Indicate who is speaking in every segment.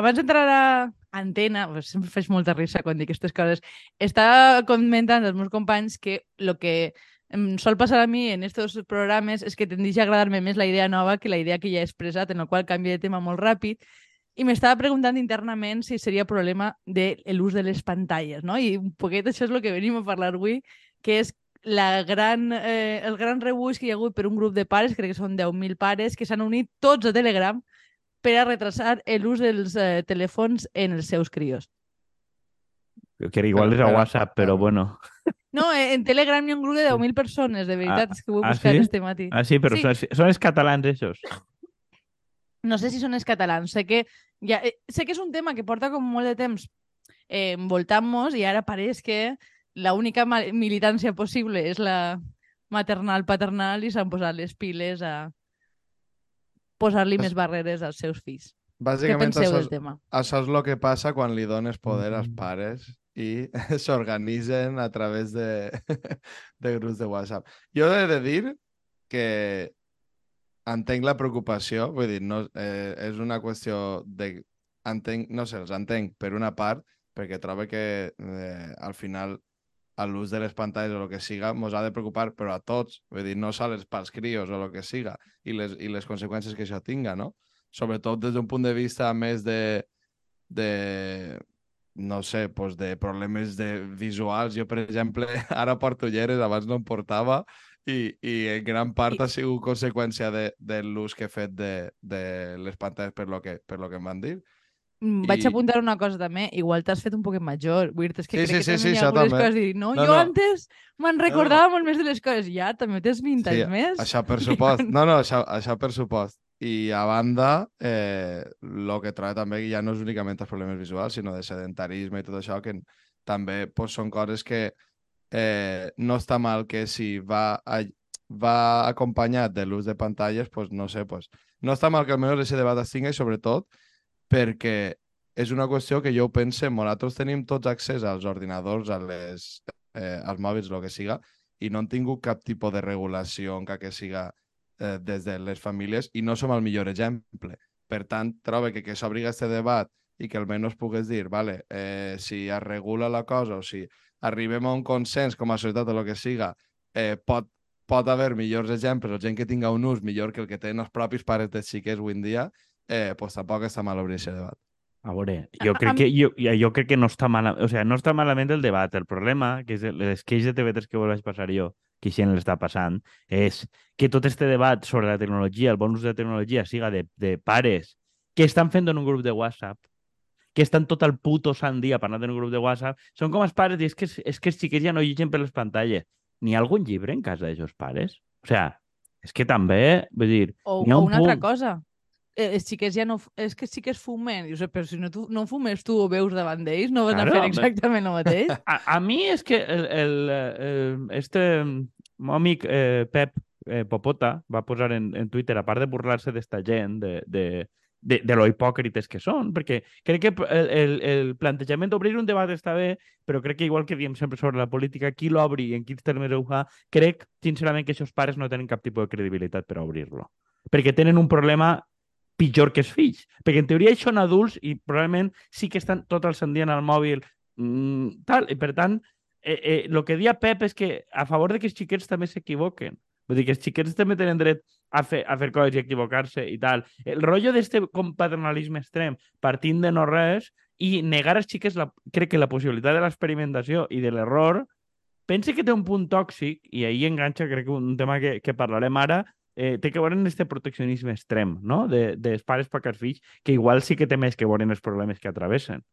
Speaker 1: abans d'entrar a antena, pues, sempre faig molta risa quan dic aquestes coses, estava comentant als meus companys que el que em sol passar a mi en estos programes és que tendeix a agradar-me més la idea nova que la idea que ja he expressat, en el qual canvio de tema molt ràpid, i m'estava preguntant internament si seria problema de l'ús de les pantalles, no? I un poquet això és el que venim a parlar avui, que és la gran, eh, el gran rebuig que hi ha hagut per un grup de pares, crec que són 10.000 pares, que s'han unit tots a Telegram per a retrasar l'ús dels eh, telèfons en els seus crios.
Speaker 2: Que igual és a WhatsApp, però bueno.
Speaker 1: No, en Telegram hi ha un grup de 10.000 persones, de veritat, ah, és que ho he
Speaker 2: ah,
Speaker 1: buscat
Speaker 2: sí?
Speaker 1: este matí.
Speaker 2: Ah, sí, però
Speaker 1: Sí.
Speaker 2: Són, són els catalans, esos.
Speaker 1: No sé si són els catalans, sé que, ja, eh, sé que és un tema que porta com molt de temps eh, envoltant-nos i ara pareix que l'única militància possible és la maternal-paternal i s'han posat les piles a posar-li més barreres als seus fills. Què
Speaker 3: Bàsicament,
Speaker 1: penseu
Speaker 3: això
Speaker 1: del
Speaker 3: és,
Speaker 1: tema?
Speaker 3: això és el que passa quan li dones poder als
Speaker 2: Mhm.
Speaker 3: pares i s'organitzen a través de, de grups de WhatsApp. Jo he de dir que entenc la preocupació, vull dir, no, eh, és una qüestió de... Entenc, no sé, els entenc per una part, perquè trobo que eh, al final a l'ús de les pantalles o el que siga mos ha de preocupar, però a tots, vull dir, no sols pels crios o el que siga, i les, i les conseqüències que això tinga, no? Sobretot des d'un punt de vista més de, de no sé, pues de problemes de visuals. Jo, per exemple, ara porto ulleres, abans no en portava, i, i en gran part
Speaker 1: I-
Speaker 3: ha sigut conseqüència de, de l'ús que he fet de, de les pantalles per lo que, per lo que em van dir.
Speaker 1: Mm, Vaig
Speaker 3: I-
Speaker 1: apuntar una cosa també, igual t'has fet un poquet major. Vull dir és que
Speaker 3: Sí,
Speaker 1: crec
Speaker 3: sí,
Speaker 1: que
Speaker 3: sí,
Speaker 1: també
Speaker 3: sí,
Speaker 1: hi ha algunes
Speaker 3: també.
Speaker 1: coses dir, no,
Speaker 3: No,
Speaker 1: jo
Speaker 3: no.
Speaker 1: antes me'n recordava molt més de les coses. Ja, també tens 20
Speaker 3: Sí,
Speaker 1: anys més.
Speaker 3: Això per supost. No, no, això, això per supost. I a banda, eh, el que trobo també ja no és únicament els problemes visuals, sinó de sedentarisme i tot això, que també pues, són coses que eh, no està mal que si va, a, va acompanyat de l'ús de pantalles, pues, no sé, pues, no està mal que almenys aquest debat es tingui, sobretot perquè és una qüestió que jo ho pense, nosaltres tenim tots accés als ordinadors, a les, eh, als mòbils, el que siga, i no han tingut cap tipus de regulació encara que siga eh, des de les famílies i no som el millor exemple. Per tant, trobo que que s'obri aquest debat i que almenys pugues dir, vale, eh, si es regula la cosa o si arribem a un consens com a societat o el que siga, eh, pot, pot haver millors exemples o gent que tinga un ús millor que el que tenen els propis pares de xiquets avui en dia, eh, pues tampoc està mal obrir aquest debat.
Speaker 2: A veure, jo crec que, jo, jo crec que no està mal, o sea, no està malament el debat. El problema, que és el- les queixes de TV3 que vaig passar jo, que gent l'està passant, és que tot este debat sobre la tecnologia, el bon ús de la tecnologia, siga de, de pares que estan fent en un grup de WhatsApp, que estan tot el puto sant dia parlant en un grup de WhatsApp, són com els pares i és que, és que els xiquets ja no llegeixen per les pantalles. N'hi ha algun llibre en casa d'aquests pares? O sea, és que també, vull dir,
Speaker 1: O,
Speaker 2: ha
Speaker 1: o
Speaker 2: un
Speaker 1: una altra
Speaker 2: punt-
Speaker 1: cosa. Eh, Els xiquets ja no... És que sí que es fumen. Dius, "Eh, però si no, tu, no fumes tu o veus davant d'ells, no van
Speaker 2: Claro,
Speaker 1: a fer
Speaker 2: home.
Speaker 1: exactament el mateix.
Speaker 2: A, a mi és que el, el, eh, este meu amic eh, Pep eh, Popota va posar en, en Twitter, a part de burlar-se d'esta gent, de, de, de, de lo hipòcrites que són, perquè crec que el, el, el plantejament d'obrir un debat està bé, però crec que igual que diem sempre sobre la política, qui l'obri i en quins termes ho fa, crec sincerament que aquests pares no tenen cap tipus de credibilitat per obrir-lo. Perquè tenen un problema pitjor que els fills. Perquè en teoria ells són adults i probablement sí que estan tot el sant dia en el mòbil mm, tal, i per tant eh, eh, el que dia Pep és que a favor de que els xiquets també s'equivoquen. Vull dir que els xiquets també tenen dret a fer, a fer coses i equivocar-se i tal. El rotllo d'este paternalisme extrem, partint de no res i negar als xiquets, la, crec que la possibilitat de l'experimentació i de l'error, pense que té un punt tòxic, i ahir enganxa, crec que un tema que, que parlarem ara, eh, té que veure amb aquest proteccionisme extrem, no? De, dels pares per als fills, que igual sí que té més que veure els problemes que atravessen.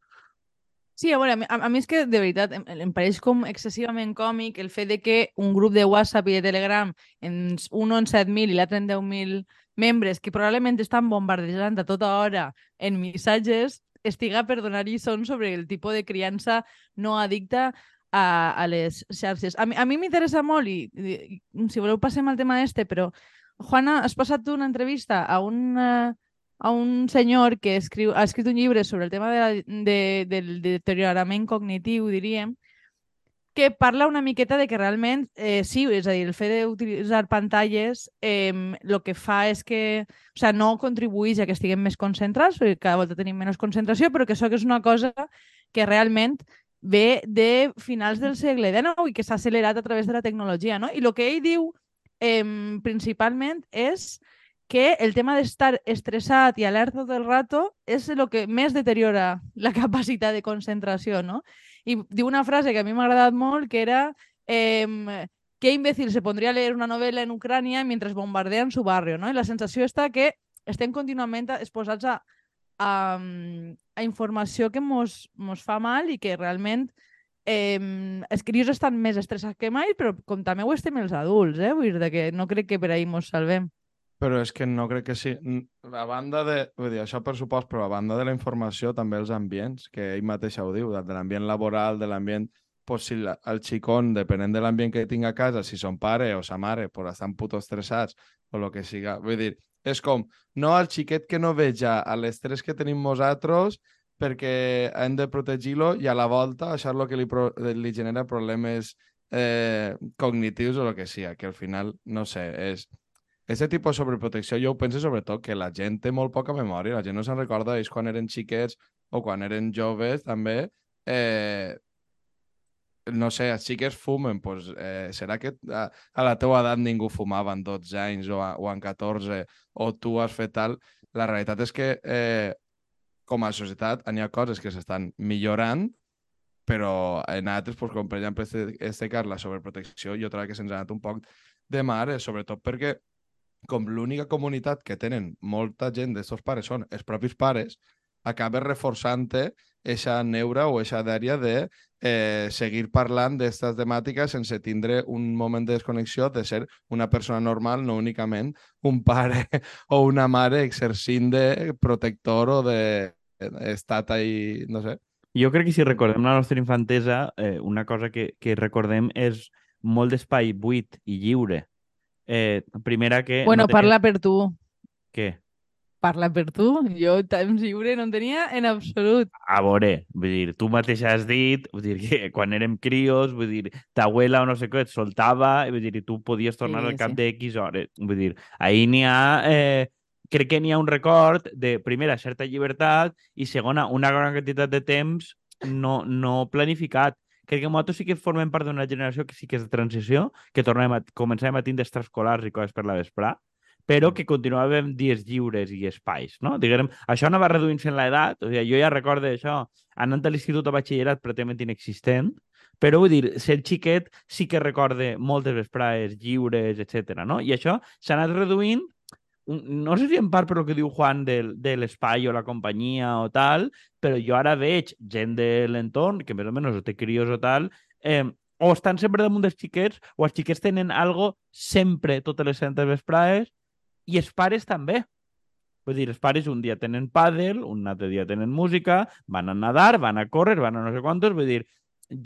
Speaker 1: Sí, a veure, a a, mi és que, de veritat, em, em pareix com excessivament còmic el fet de que un grup de WhatsApp i de Telegram, en s- un en 7.000 i l'altre en 10.000 membres, que probablement estan bombardejant a tota hora en missatges, estiga per donar lliçons sobre el tipus de criança no addicta a, a les xarxes. A mi, a mi m'interessa molt, i, i, si voleu passem al tema este, però Juana, has passat una entrevista a un, eh, a un senyor que escriu, ha escrit un llibre sobre el tema de la, de, del deteriorament cognitiu, diríem, que parla una miqueta de que realment, eh, sí, és a dir, el fet d'utilitzar pantalles eh, el que fa és que o sea, no contribueix a que estiguem més concentrats, perquè cada volta tenim menys concentració, però que això que és una cosa que realment ve de finals del segle XIX i que s'ha accelerat a través de la tecnologia. No? I el que ell diu eh, principalment és que el tema d'estar estressat i alerta tot el rato és el que més deteriora la capacitat de concentració, no? I diu una frase que a mi m'ha agradat molt, que era eh, ¿qué imbécil se pondría a leer una novela en Ucrania mientras bombardean su barrio? No? I la sensació està que estem contínuament exposats a, a, a informació que mos, mos fa mal i que realment eh, els crios estan més estressats que mai, però com també ho estem els adults, eh? Vull dir que no crec que per ahir mos salvem.
Speaker 3: Però és que no crec que sí. A banda de... Vull dir, això per supost, però a banda de la informació, també els ambients, que ell mateix ho diu, de l'ambient laboral, de l'ambient... Pues si la, el xicón, depenent de l'ambient que tinga a casa, si son pare o sa mare pues estan puto estressats o el que siga. Vull dir, és com, no al xiquet que no veja a l'estrès que tenim nosaltres perquè hem de protegir-lo i a la volta el que li, li genera problemes eh, cognitius o el que sigui, que al final, no sé, és Aquest tipus de sobreprotecció jo ho penso sobretot que la gent té molt poca memòria, la gent no se'n recorda d'ells quan eren xiquets o quan eren joves també. Eh, no sé, els xiques fumen, pues, eh, serà que a, a la teua edat ningú fumava en 12 anys o, a, o en 14 o tu has fet tal? La realitat és que eh, com a societat n'hi ha coses que s'estan millorant, però en altres, pues, com per exemple este, cas, la sobreprotecció, jo trobo que se'ns ha anat un poc de mare, sobretot perquè com l'única comunitat que tenen molta gent d'estos pares són els propis pares, acaba reforçant-te aquesta neura o aquesta dèria de eh, seguir parlant d'aquestes temàtiques sense tindre un moment de desconnexió de ser una persona normal, no únicament un pare o una mare exercint de protector o d'estat de ahí, no sé.
Speaker 2: Jo crec que si recordem la nostra infantesa, eh, una cosa que, que recordem és molt d'espai buit i lliure Eh, primera que...
Speaker 1: Bueno, no tenia... parla per tu.
Speaker 2: Què?
Speaker 1: Parla per tu. Jo temps lliure no en tenia en absolut.
Speaker 2: A veure, vull dir, tu mateix has dit, vull dir, que quan érem crios, vull dir, ta abuela o no sé què et soltava, vull dir, i tu podies tornar sí, al cap sí. de X hores. Vull dir, ahir n'hi ha... Eh, crec que n'hi ha un record de, primera, certa llibertat i, segona, una gran quantitat de temps no, no planificat crec que nosaltres sí que formem part d'una generació que sí que és de transició, que tornem a, comencem a tindre extraescolars i coses per la vesprà, però que continuàvem dies lliures i espais, no? Diguem, això no va reduint-se en l'edat, o sigui, jo ja recordo això, anant a l'institut o batxillerat pràcticament inexistent, però vull dir, ser xiquet sí que recorde moltes vesprades lliures, etc. no? I això s'ha anat reduint no sé si en part per el que diu Juan de, de l'espai o la companyia o tal, però jo ara veig gent de l'entorn, que més o menys té crios o tal, eh, o estan sempre damunt dels xiquets, o els xiquets tenen algo sempre totes les centes vesprades, i els pares també. Vull dir, els pares un dia tenen pàdel, un altre dia tenen música, van a nadar, van a córrer, van a no sé quantos, vull dir,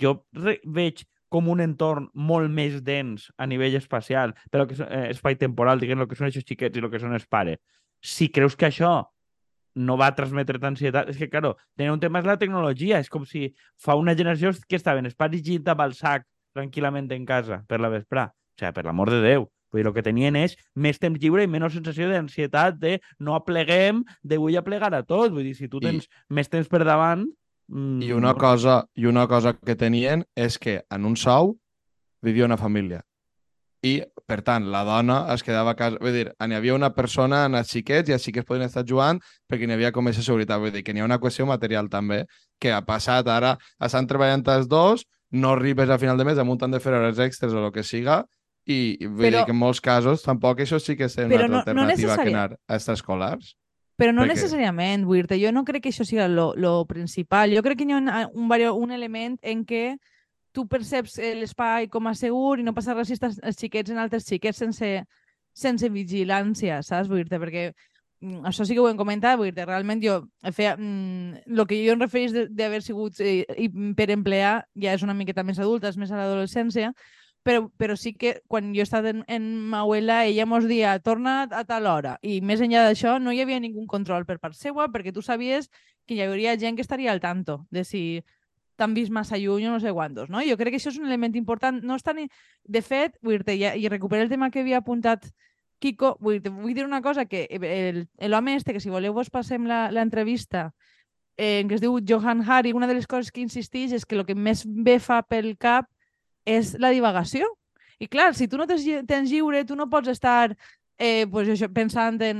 Speaker 2: jo veig com un entorn molt més dens a nivell espacial, però que és eh, espai temporal, diguem, el que són aquests xiquets i el que són els pares. Si creus que això no va transmetre ansietat, és que, claro, tenia un tema és la tecnologia, és com si fa una generació que estaven els pares llit amb el sac tranquil·lament en casa per la vesprà. O sigui, per l'amor de Déu. Vull dir, el que tenien és més temps lliure i menys sensació d'ansietat de no apleguem, de vull aplegar a tots. Vull dir, si tu tens I... més temps per davant,
Speaker 3: Mm, I, una cosa, I una cosa que tenien és que en un sou vivia una família. I, per tant, la dona es quedava a casa... Vull dir, n'hi havia una persona en els xiquets i els xiquets podien estar jugant perquè n'hi havia com aquesta seguretat. Vull dir, que n'hi ha una qüestió material també que ha passat ara, estan treballant els dos, no arribes a final de mes amb un tant de fer hores extres o el que siga, i vull però, dir que en molts casos tampoc això sí que és una altra no, alternativa no que anar a escolars.
Speaker 1: Però no necessàriament, vull dir jo no crec que això sigui lo, principal. Jo crec que hi ha un, un, un element en què tu perceps l'espai com a segur i no passa res si estàs els xiquets en altres xiquets sense, sense vigilància, saps? Dir perquè mm, això sí que ho hem comentat, vull dir realment jo feia... Mm, el que jo em referís d'haver sigut eh, per emplear ja és una miqueta més adulta, és més a l'adolescència, però, però sí que quan jo he estat en, en Mauela, ella mos dia torna a tal hora. I més enllà d'això, no hi havia ningú control per part seva, perquè tu sabies que hi hauria gent que estaria al tanto de si t'han vist massa lluny o no sé quantos, no? Jo crec que això és un element important. No està ni... De fet, vull dir i, i recupero el tema que havia apuntat Kiko, vull, vull dir una cosa, que l'home este, que si voleu vos passem l'entrevista, eh, que es diu Johan Hari, una de les coses que insisteix és que el que més bé fa pel cap és la divagació. I clar, si tu no tens, tens lliure, tu no pots estar eh, pues això, pensant en,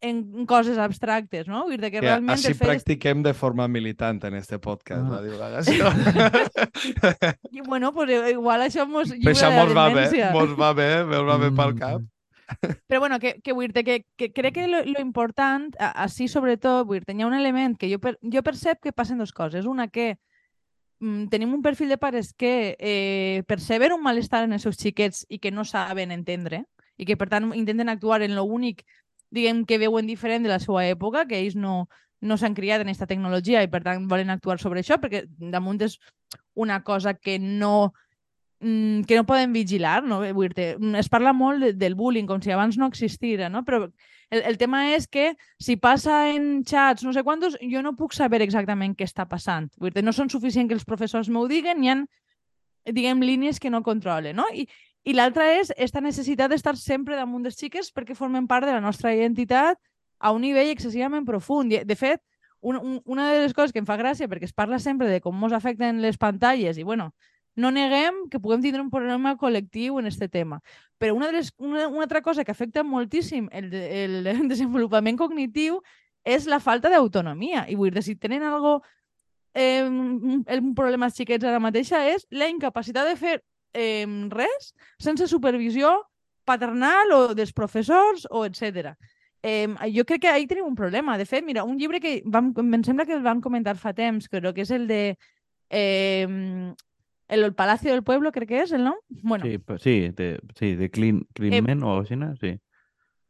Speaker 1: en coses abstractes, no? Vull dir que realment...
Speaker 3: Així
Speaker 1: fet...
Speaker 3: practiquem de forma militant en este podcast, ah. la divagació.
Speaker 1: I bueno, pues igual això mos
Speaker 3: lliura això mos va bé, mos va bé, mos va bé pel cap.
Speaker 1: Però bueno, que, que, vull dir que, que crec que lo, lo important, així sobretot, vull dir hi ha un element que jo, per, jo percep que passen dues coses. Una, que mm, tenim un perfil de pares que eh, perceben un malestar en els seus xiquets i que no saben entendre i que, per tant, intenten actuar en lo únic diguem que veuen diferent de la seva època, que ells no, no s'han criat en aquesta tecnologia i per tant volen actuar sobre això perquè damunt és una cosa que no mm, que no poden vigilar, no? Vull dir es parla molt de, del bullying, com si abans no existira, no? Però el, el tema és que si passa en xats no sé quantos, jo no puc saber exactament què està passant. Vull dir no són suficient que els professors m'ho diguen, hi ha diguem, línies que no controlen, no? I, i l'altra és aquesta necessitat d'estar sempre damunt dels xiques perquè formen part de la nostra identitat a un nivell excessivament profund. De fet, un, un, una de les coses que em fa gràcia, perquè es parla sempre de com ens afecten les pantalles, i bueno, no neguem que puguem tindre un problema col·lectiu en aquest tema. Però una, de les, una, una altra cosa que afecta moltíssim el, el desenvolupament cognitiu és la falta d'autonomia. I vull dir, si tenen algo, eh, un problema als xiquets ara mateixa és la incapacitat de fer eh, res sense supervisió paternal o dels professors o etc. Eh, jo crec que ahí tenim un problema. De fet, mira, un llibre que vam, em sembla que el vam comentar fa temps, crec que és el de eh, el, el Palacio del Pueblo, crec que és el nom. Bueno,
Speaker 2: sí, sí, de, sí, de Clean, Clean eh, o així, sí.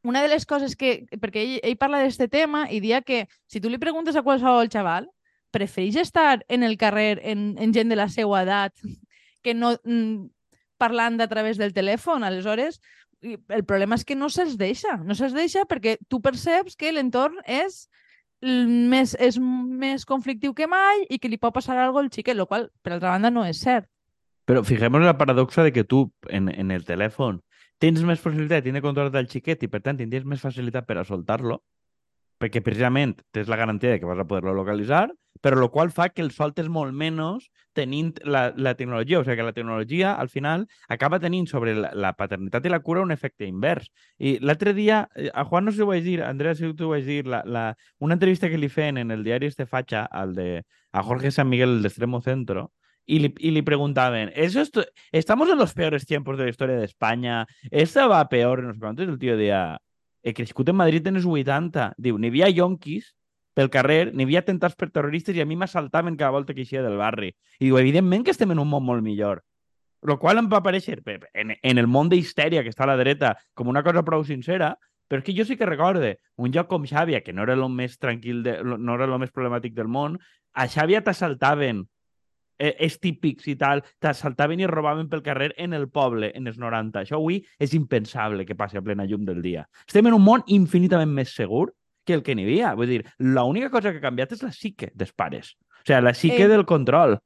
Speaker 1: Una de les coses que... Perquè ell, ell parla d'aquest tema i dia que si tu li preguntes a qualsevol xaval, prefereix estar en el carrer en, en gent de la seva edat que no mm, parlant a través del telèfon, aleshores el problema és que no se'ls deixa, no se'ls deixa perquè tu perceps que l'entorn és més, és més conflictiu que mai i que li pot passar alguna al xiquet, el qual, per altra banda, no és cert.
Speaker 2: Però fixem-nos la paradoxa de que tu, en, en el telèfon, tens més possibilitat de controlar el xiquet i, per tant, tindries més facilitat per a soltar-lo, perquè precisament tens la garantia de que vas a poder-lo localitzar, però el qual fa que el soltes molt menys tenint la, la tecnologia. O sigui que la tecnologia, al final, acaba tenint sobre la, la paternitat i la cura un efecte invers. I l'altre dia, eh, a Juan no sé si ho vaig dir, a Andrea si ho vaig dir, la, la, una entrevista que li feien en el diari Este Facha, al de, a Jorge San Miguel del Extremo Centro, y le, y le preguntaban, ¿Eso ¿estamos en los peores tiempos de la historia de España? ¿Esto va peor? No sé cuánto. El tío decía, he crescut en Madrid en els 80. Diu, n'hi havia yonquis pel carrer, n'hi havia tentats per terroristes i a mi m'assaltaven cada volta que eixia del barri. I diu, evidentment que estem en un món molt millor. El qual em va aparèixer en, en el món d'histèria que està a la dreta com una cosa prou sincera, però és que jo sí que recorde un lloc com Xàbia, que no era el més tranquil, de, no era el més problemàtic del món, a Xàbia t'assaltaven eh, és típics i tal, t'assaltaven i robaven pel carrer en el poble, en els 90. Això avui és impensable que passi a plena llum del dia. Estem en un món infinitament més segur que el que n'hi havia. Vull dir, l'única cosa que ha canviat és la psique dels pares. O sigui, la psique eh, del control.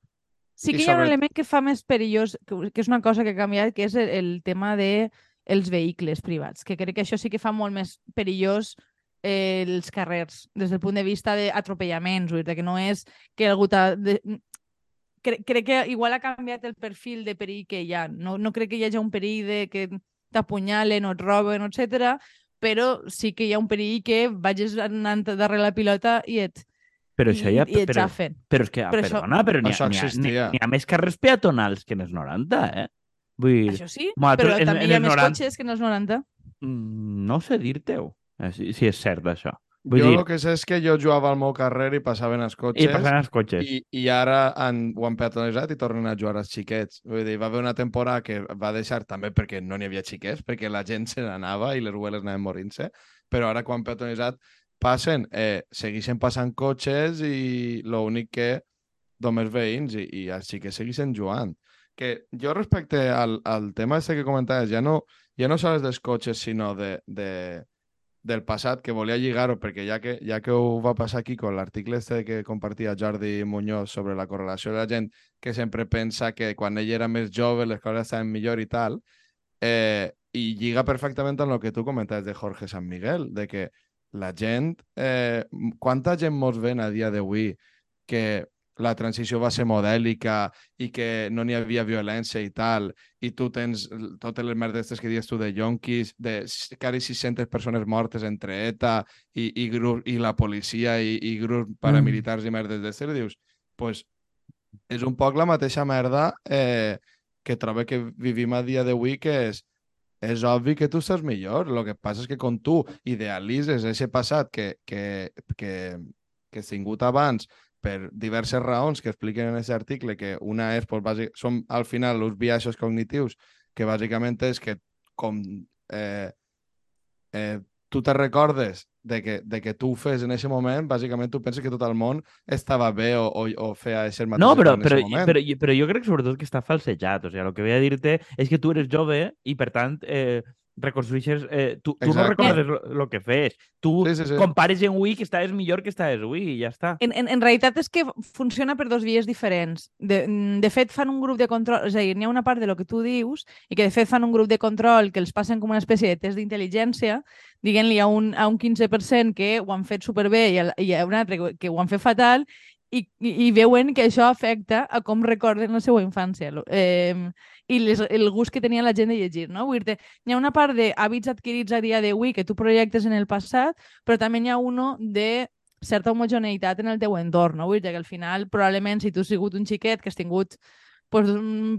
Speaker 1: Sí que hi ha sobre... un element que fa més perillós, que, que és una cosa que ha canviat, que és el, el tema de els vehicles privats, que crec que això sí que fa molt més perillós eh, els carrers, des del punt de vista d'atropellaments, que no és que algú de, cre crec que igual ha canviat el perfil de perill que hi ha. No, no crec que hi hagi un perill de que t'apunyalen o et roben, etc. però sí que hi ha un perill que vagis anant darrere la pilota i et,
Speaker 2: però això ja,
Speaker 1: i, i et
Speaker 2: però,
Speaker 1: xafen.
Speaker 2: Però és que, però perdona, això, però n'hi ha, ha, ha, més carrers peatonals que en els 90, eh?
Speaker 1: Vull dir... Això sí, però en, també en hi ha més 90... cotxes que en els 90.
Speaker 2: Mm, no sé dir-te-ho, eh, si, si és cert això.
Speaker 3: Vull jo dir... el que sé és que jo jugava al meu carrer i passaven els cotxes.
Speaker 2: I passaven els cotxes.
Speaker 3: I, i ara han, ho han peatonitzat i tornen a jugar els xiquets. Vull dir, va haver una temporada que va deixar també perquè no n'hi havia xiquets, perquè la gent se n'anava i les rueles anaven morint-se, però ara quan peatonitzat passen, eh, segueixen passant cotxes i l'únic que només veïns i, i els xiquets segueixen jugant. Que jo respecte al, al tema este que comentaves, ja no, ja no sols dels cotxes, sinó de, de, del passat que volia lligar-ho, perquè ja que, ja que ho va passar aquí con l'article este que compartia Jordi Muñoz sobre la correlació de la gent que sempre pensa que quan ell era més jove les coses estaven millor i tal, eh, i lliga perfectament amb el que tu comentaves de Jorge San Miguel, de que la gent, eh, quanta gent mos ven a dia d'avui que la transició va ser modèlica i que no n'hi havia violència i tal, i tu tens totes les merdes que dius tu de yonquis, de quasi 600 persones mortes entre ETA i, i, grup, i la policia i, i grups paramilitars mm. i merdes d'estes, dius, pues, és un poc la mateixa merda eh, que trobo que vivim a dia d'avui, que és és obvi que tu estàs millor. El que passa és que quan tu idealitzes aquest passat que, que, que, que has tingut abans per diverses raons que expliquen en aquest article, que una és, pues, bàsic, són al final els viatges cognitius, que bàsicament és que com eh, eh, tu te recordes de que, de que tu ho fes en aquest moment, bàsicament tu penses que tot el món estava bé o, o, o feia aquest mateix
Speaker 2: no, però,
Speaker 3: en
Speaker 2: però,
Speaker 3: moment.
Speaker 2: però, però jo crec sobretot que està falsejat. O sigui, el que vull dir-te és que tu eres jove i, per tant, eh, reconstrueixes... Eh, tu, tu no recordes el que fes. Tu
Speaker 3: Sí, sí, sí.
Speaker 2: compares en Wii que estaves millor que estaves Wii i ja està.
Speaker 1: En, en, en realitat és que funciona per dos vies diferents. De, de fet, fan un grup de control... És a dir, n'hi ha una part de lo que tu dius i que, de fet, fan un grup de control que els passen com una espècie de test d'intel·ligència, diguent-li a, un, a un 15% que ho han fet superbé i, a, i a un altre que, que ho han fet fatal i, i, veuen que això afecta a com recorden la seva infància eh, i les, el gust que tenia la gent de llegir. No? Vull dir hi ha una part d'hàbits adquirits a dia d'avui que tu projectes en el passat, però també n'hi ha uno de certa homogeneïtat en el teu entorn. No? Vull dir que al final, probablement, si tu has sigut un xiquet que has tingut pues,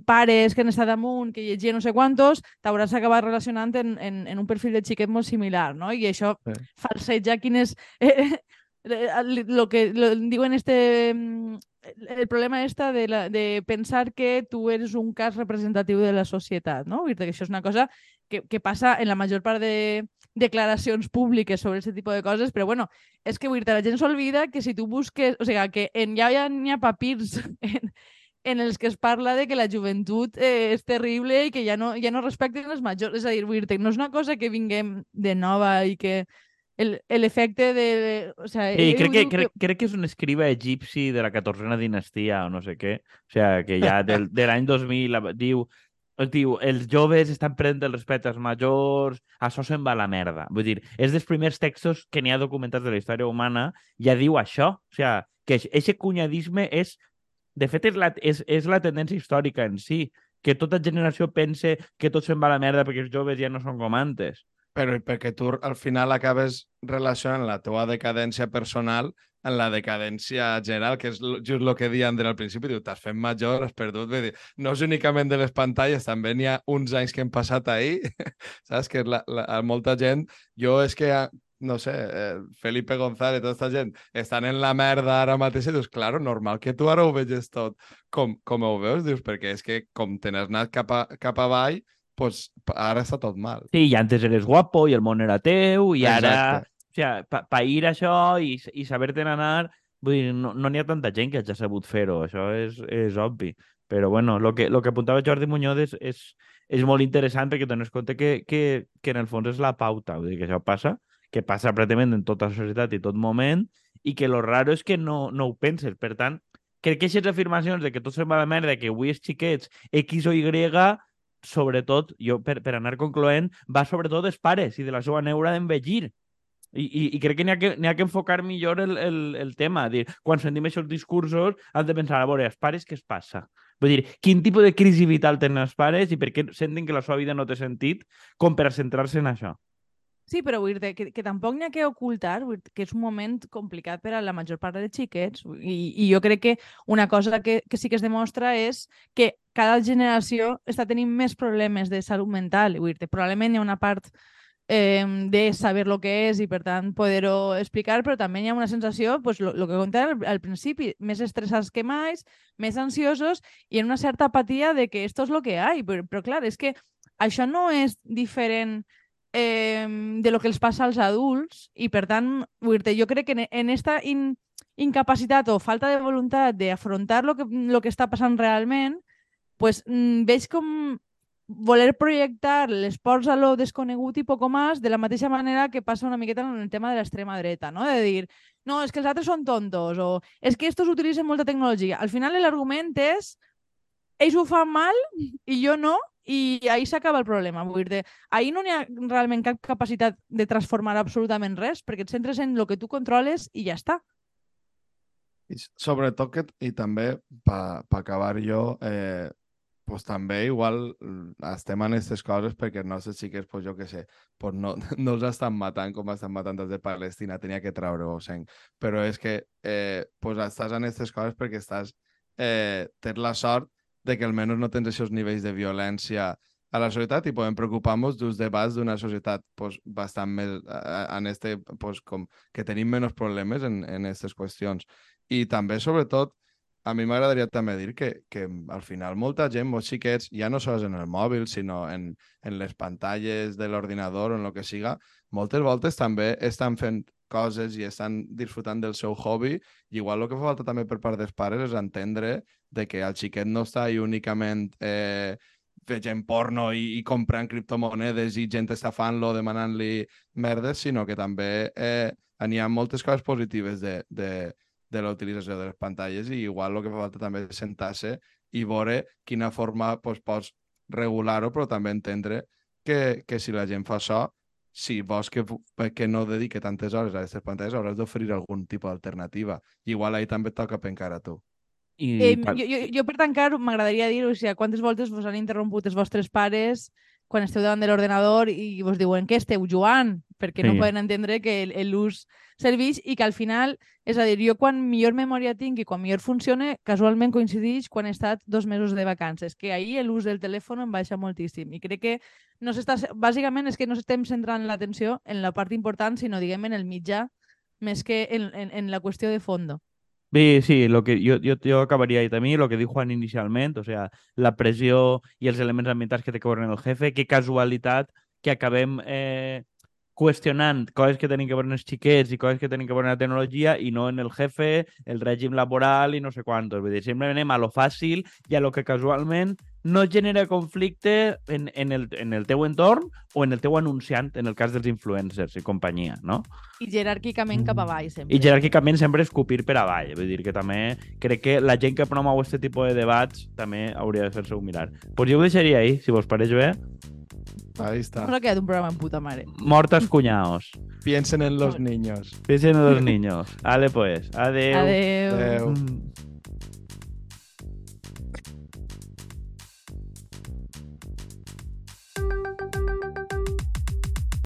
Speaker 1: pares que han estat amunt, que llegien no sé quantos, t'hauràs acabat relacionant en, en, en un perfil de xiquet molt similar, no? I això
Speaker 3: Sí.
Speaker 1: falseja quin és... Eh, lo que lo, diuen este mm, el problema esta de, la, de pensar que tu eres un cas representatiu de la societat, no? Vull dir que això és una cosa que, que passa en la major part de declaracions públiques sobre aquest tipus de coses, però bueno, és que vull dir la gent s'olvida que si tu busques, o sigui, que en, ja hi ha, hi ha papirs en, en els que es parla de que la joventut eh, és terrible i que ja no, ja no respecten els majors. És a dir, vull dir no és una cosa que vinguem de nova i que el- l'efecte de... O sea,
Speaker 2: Sí,
Speaker 1: ell
Speaker 2: crec que, crec, crec que és un escriba egipci de la 14a dinastia o no sé què. O sigui, que ja del, de l'any 2000 la- diu, diu, els joves estan prenent el respecte als majors, això se'n va a la merda. Vull dir, és dels primers textos que n'hi ha documentats de la història humana, ja diu això. O sigui, que aquest cunyadisme és, de fet, és la, és, és la tendència històrica en si, que tota generació pense que tot se'n va a la merda perquè els joves ja no són com antes.
Speaker 3: Però perquè tu al final acabes relacionant la teva decadència personal en la decadència general, que és just el que deia Ander al principi, diu, t'has fet major, has perdut, vull dir, no és únicament de les pantalles, també n'hi ha uns anys que hem passat ahir, saps? Que la, la, molta gent, jo és que, no sé, eh, Felipe González, tota aquesta gent, estan en la merda ara mateix i dius, claro, normal que tu ara ho veges tot com, com ho veus, dius, perquè és que com te n'has anat cap, a, cap avall, pues, ara està tot mal.
Speaker 2: Sí, i antes eres guapo i el món era teu i ara...
Speaker 3: Exacte.
Speaker 2: O sigui, pa, pa ir això i, i saber-te'n anar, vull dir, no n'hi no ha tanta gent que hagi sabut fer-ho, això és, és obvi. Però bueno, el que, lo que apuntava Jordi Muñoz és, és, és molt interessant perquè dones compte que, que, que en el fons és la pauta, vull dir que això passa, que passa pràcticament en tota la societat i tot moment, i que lo raro és que no, no ho penses. Per tant, crec que aquestes afirmacions de que tot se'n va merda, que avui els xiquets X o Y, sobretot, jo per, per anar concloent, va sobretot dels pares i de la seva neura d'envellir. I, i, I crec que n'hi ha, que ha que enfocar millor el, el, el tema. Dir, quan sentim aquests discursos, has de pensar, a veure, els pares què es passa? Vull dir, quin tipus de crisi vital tenen els pares i per què senten que la seva vida no té sentit com per centrar-se en això?
Speaker 1: Sí, però vull dir que, que tampoc n'hi ha que ocultar dir que és un moment complicat per a la major part dels xiquets i, i jo crec que una cosa que, que sí que es demostra és que cada generació està tenint més problemes de salut mental. Vull dir probablement hi ha una part eh, de saber lo que és i per tant poder-ho explicar, però també hi ha una sensació, pues, lo, que contava al, al principi, més estressats que mai, més ansiosos i en una certa apatia de que esto és lo que hi. Però, però clar, és que això no és diferent eh, de lo que els passa als adults i per tant, jo crec que en, en esta in, incapacitat o falta de voluntat d'afrontar lo que, lo que està passant realment, pues, mm, veig com voler projectar les ports a lo desconegut i poco més de la mateixa manera que passa una miqueta en el tema de l'extrema dreta, no? De dir, no, és que els altres són tontos o és que estos utilitzen molta tecnologia. Al final l'argument és ells ho fan mal i jo no i ahí s'acaba el problema. Vull dir ahir no n'hi ha realment cap capacitat de transformar absolutament res perquè et centres en el que tu controles i ja està.
Speaker 3: I sobretot que, i també, per pa acabar jo, eh, pues també igual mm, estem en aquestes coses perquè els nostres xiquets, pues jo què sé, pues no, no els estan matant com estan matant des de Palestina, tenia que treure-ho, sang. Però és que eh, pues estàs en aquestes coses perquè estàs, eh, tens la sort de que almenys no tens aquests nivells de violència a la societat i podem preocupar-nos dels debats d'una societat pues, bastant més en este, pues, com que tenim menys problemes en, en aquestes qüestions. I també, sobretot, a mi m'agradaria també dir que, que al final molta gent, molts xiquets, ja no sols en el mòbil, sinó en, en les pantalles de l'ordinador o en el que siga, moltes voltes també estan fent coses i estan disfrutant del seu hobby i igual el que fa falta també per part dels pares és entendre de que el xiquet no està ahí únicament eh, veient porno i, i comprant criptomonedes i gent estafant-lo, demanant-li merdes, sinó que també eh, n'hi ha moltes coses positives de, de, de la utilització de les pantalles i igual el que fa falta també és sentar-se i veure quina forma pues, pots regular-ho, però també entendre que, que si la gent fa això, si vols que, que no dedique tantes hores a aquestes pantalles, hauràs d'oferir algun tipus d'alternativa. Igual ahir també et toca pencar a tu.
Speaker 1: I, eh, jo, jo, jo, per tancar, m'agradaria dir, o sigui, quantes voltes vos han interromput els vostres pares quan esteu davant de l'ordenador i vos diuen que esteu jugant, perquè sí. no poden entendre que l'ús serveix i que al final, és a dir, jo quan millor memòria tinc i quan millor funcione, casualment coincideix quan he estat dos mesos de vacances, que ahir l'ús del telèfon em baixa moltíssim i crec que no s'està... Bàsicament és que no estem centrant l'atenció en la part important, sinó, diguem, en el mitjà, més que en, en, en la qüestió de fondo.
Speaker 2: Sí, sí, lo que yo, yo, yo acabaría ahí también, lo que dijo Juan inicialmente, o sea, la pressió i els elements ambientals que té que veure el jefe, que casualitat que acabem eh, qüestionant coses que tenen que veure en els xiquets i coses que tenen que veure en la tecnologia i no en el jefe, el règim laboral i no sé quantos. Vull dir, sempre anem a lo fàcil i a lo que casualment no genera conflicte en, en, el, en el teu entorn o en el teu anunciant, en el cas dels influencers i companyia, no?
Speaker 1: I jeràrquicament cap avall, sempre.
Speaker 2: I jeràrquicament sempre escopir per avall. Vull dir que també crec que la gent que promou aquest tipus de debats també hauria de fer-se-ho mirar. Pues jo ho deixaria ahí, si vos pareix bé.
Speaker 3: Ahí está.
Speaker 1: Nos ha quedado un programa en puta madre.
Speaker 2: Mortas cuñaos.
Speaker 3: Piensen en los niños.
Speaker 2: Piensen en los niños. Ale, pues. Adeu.
Speaker 1: Adeu.
Speaker 3: Adeu.
Speaker 2: Mm.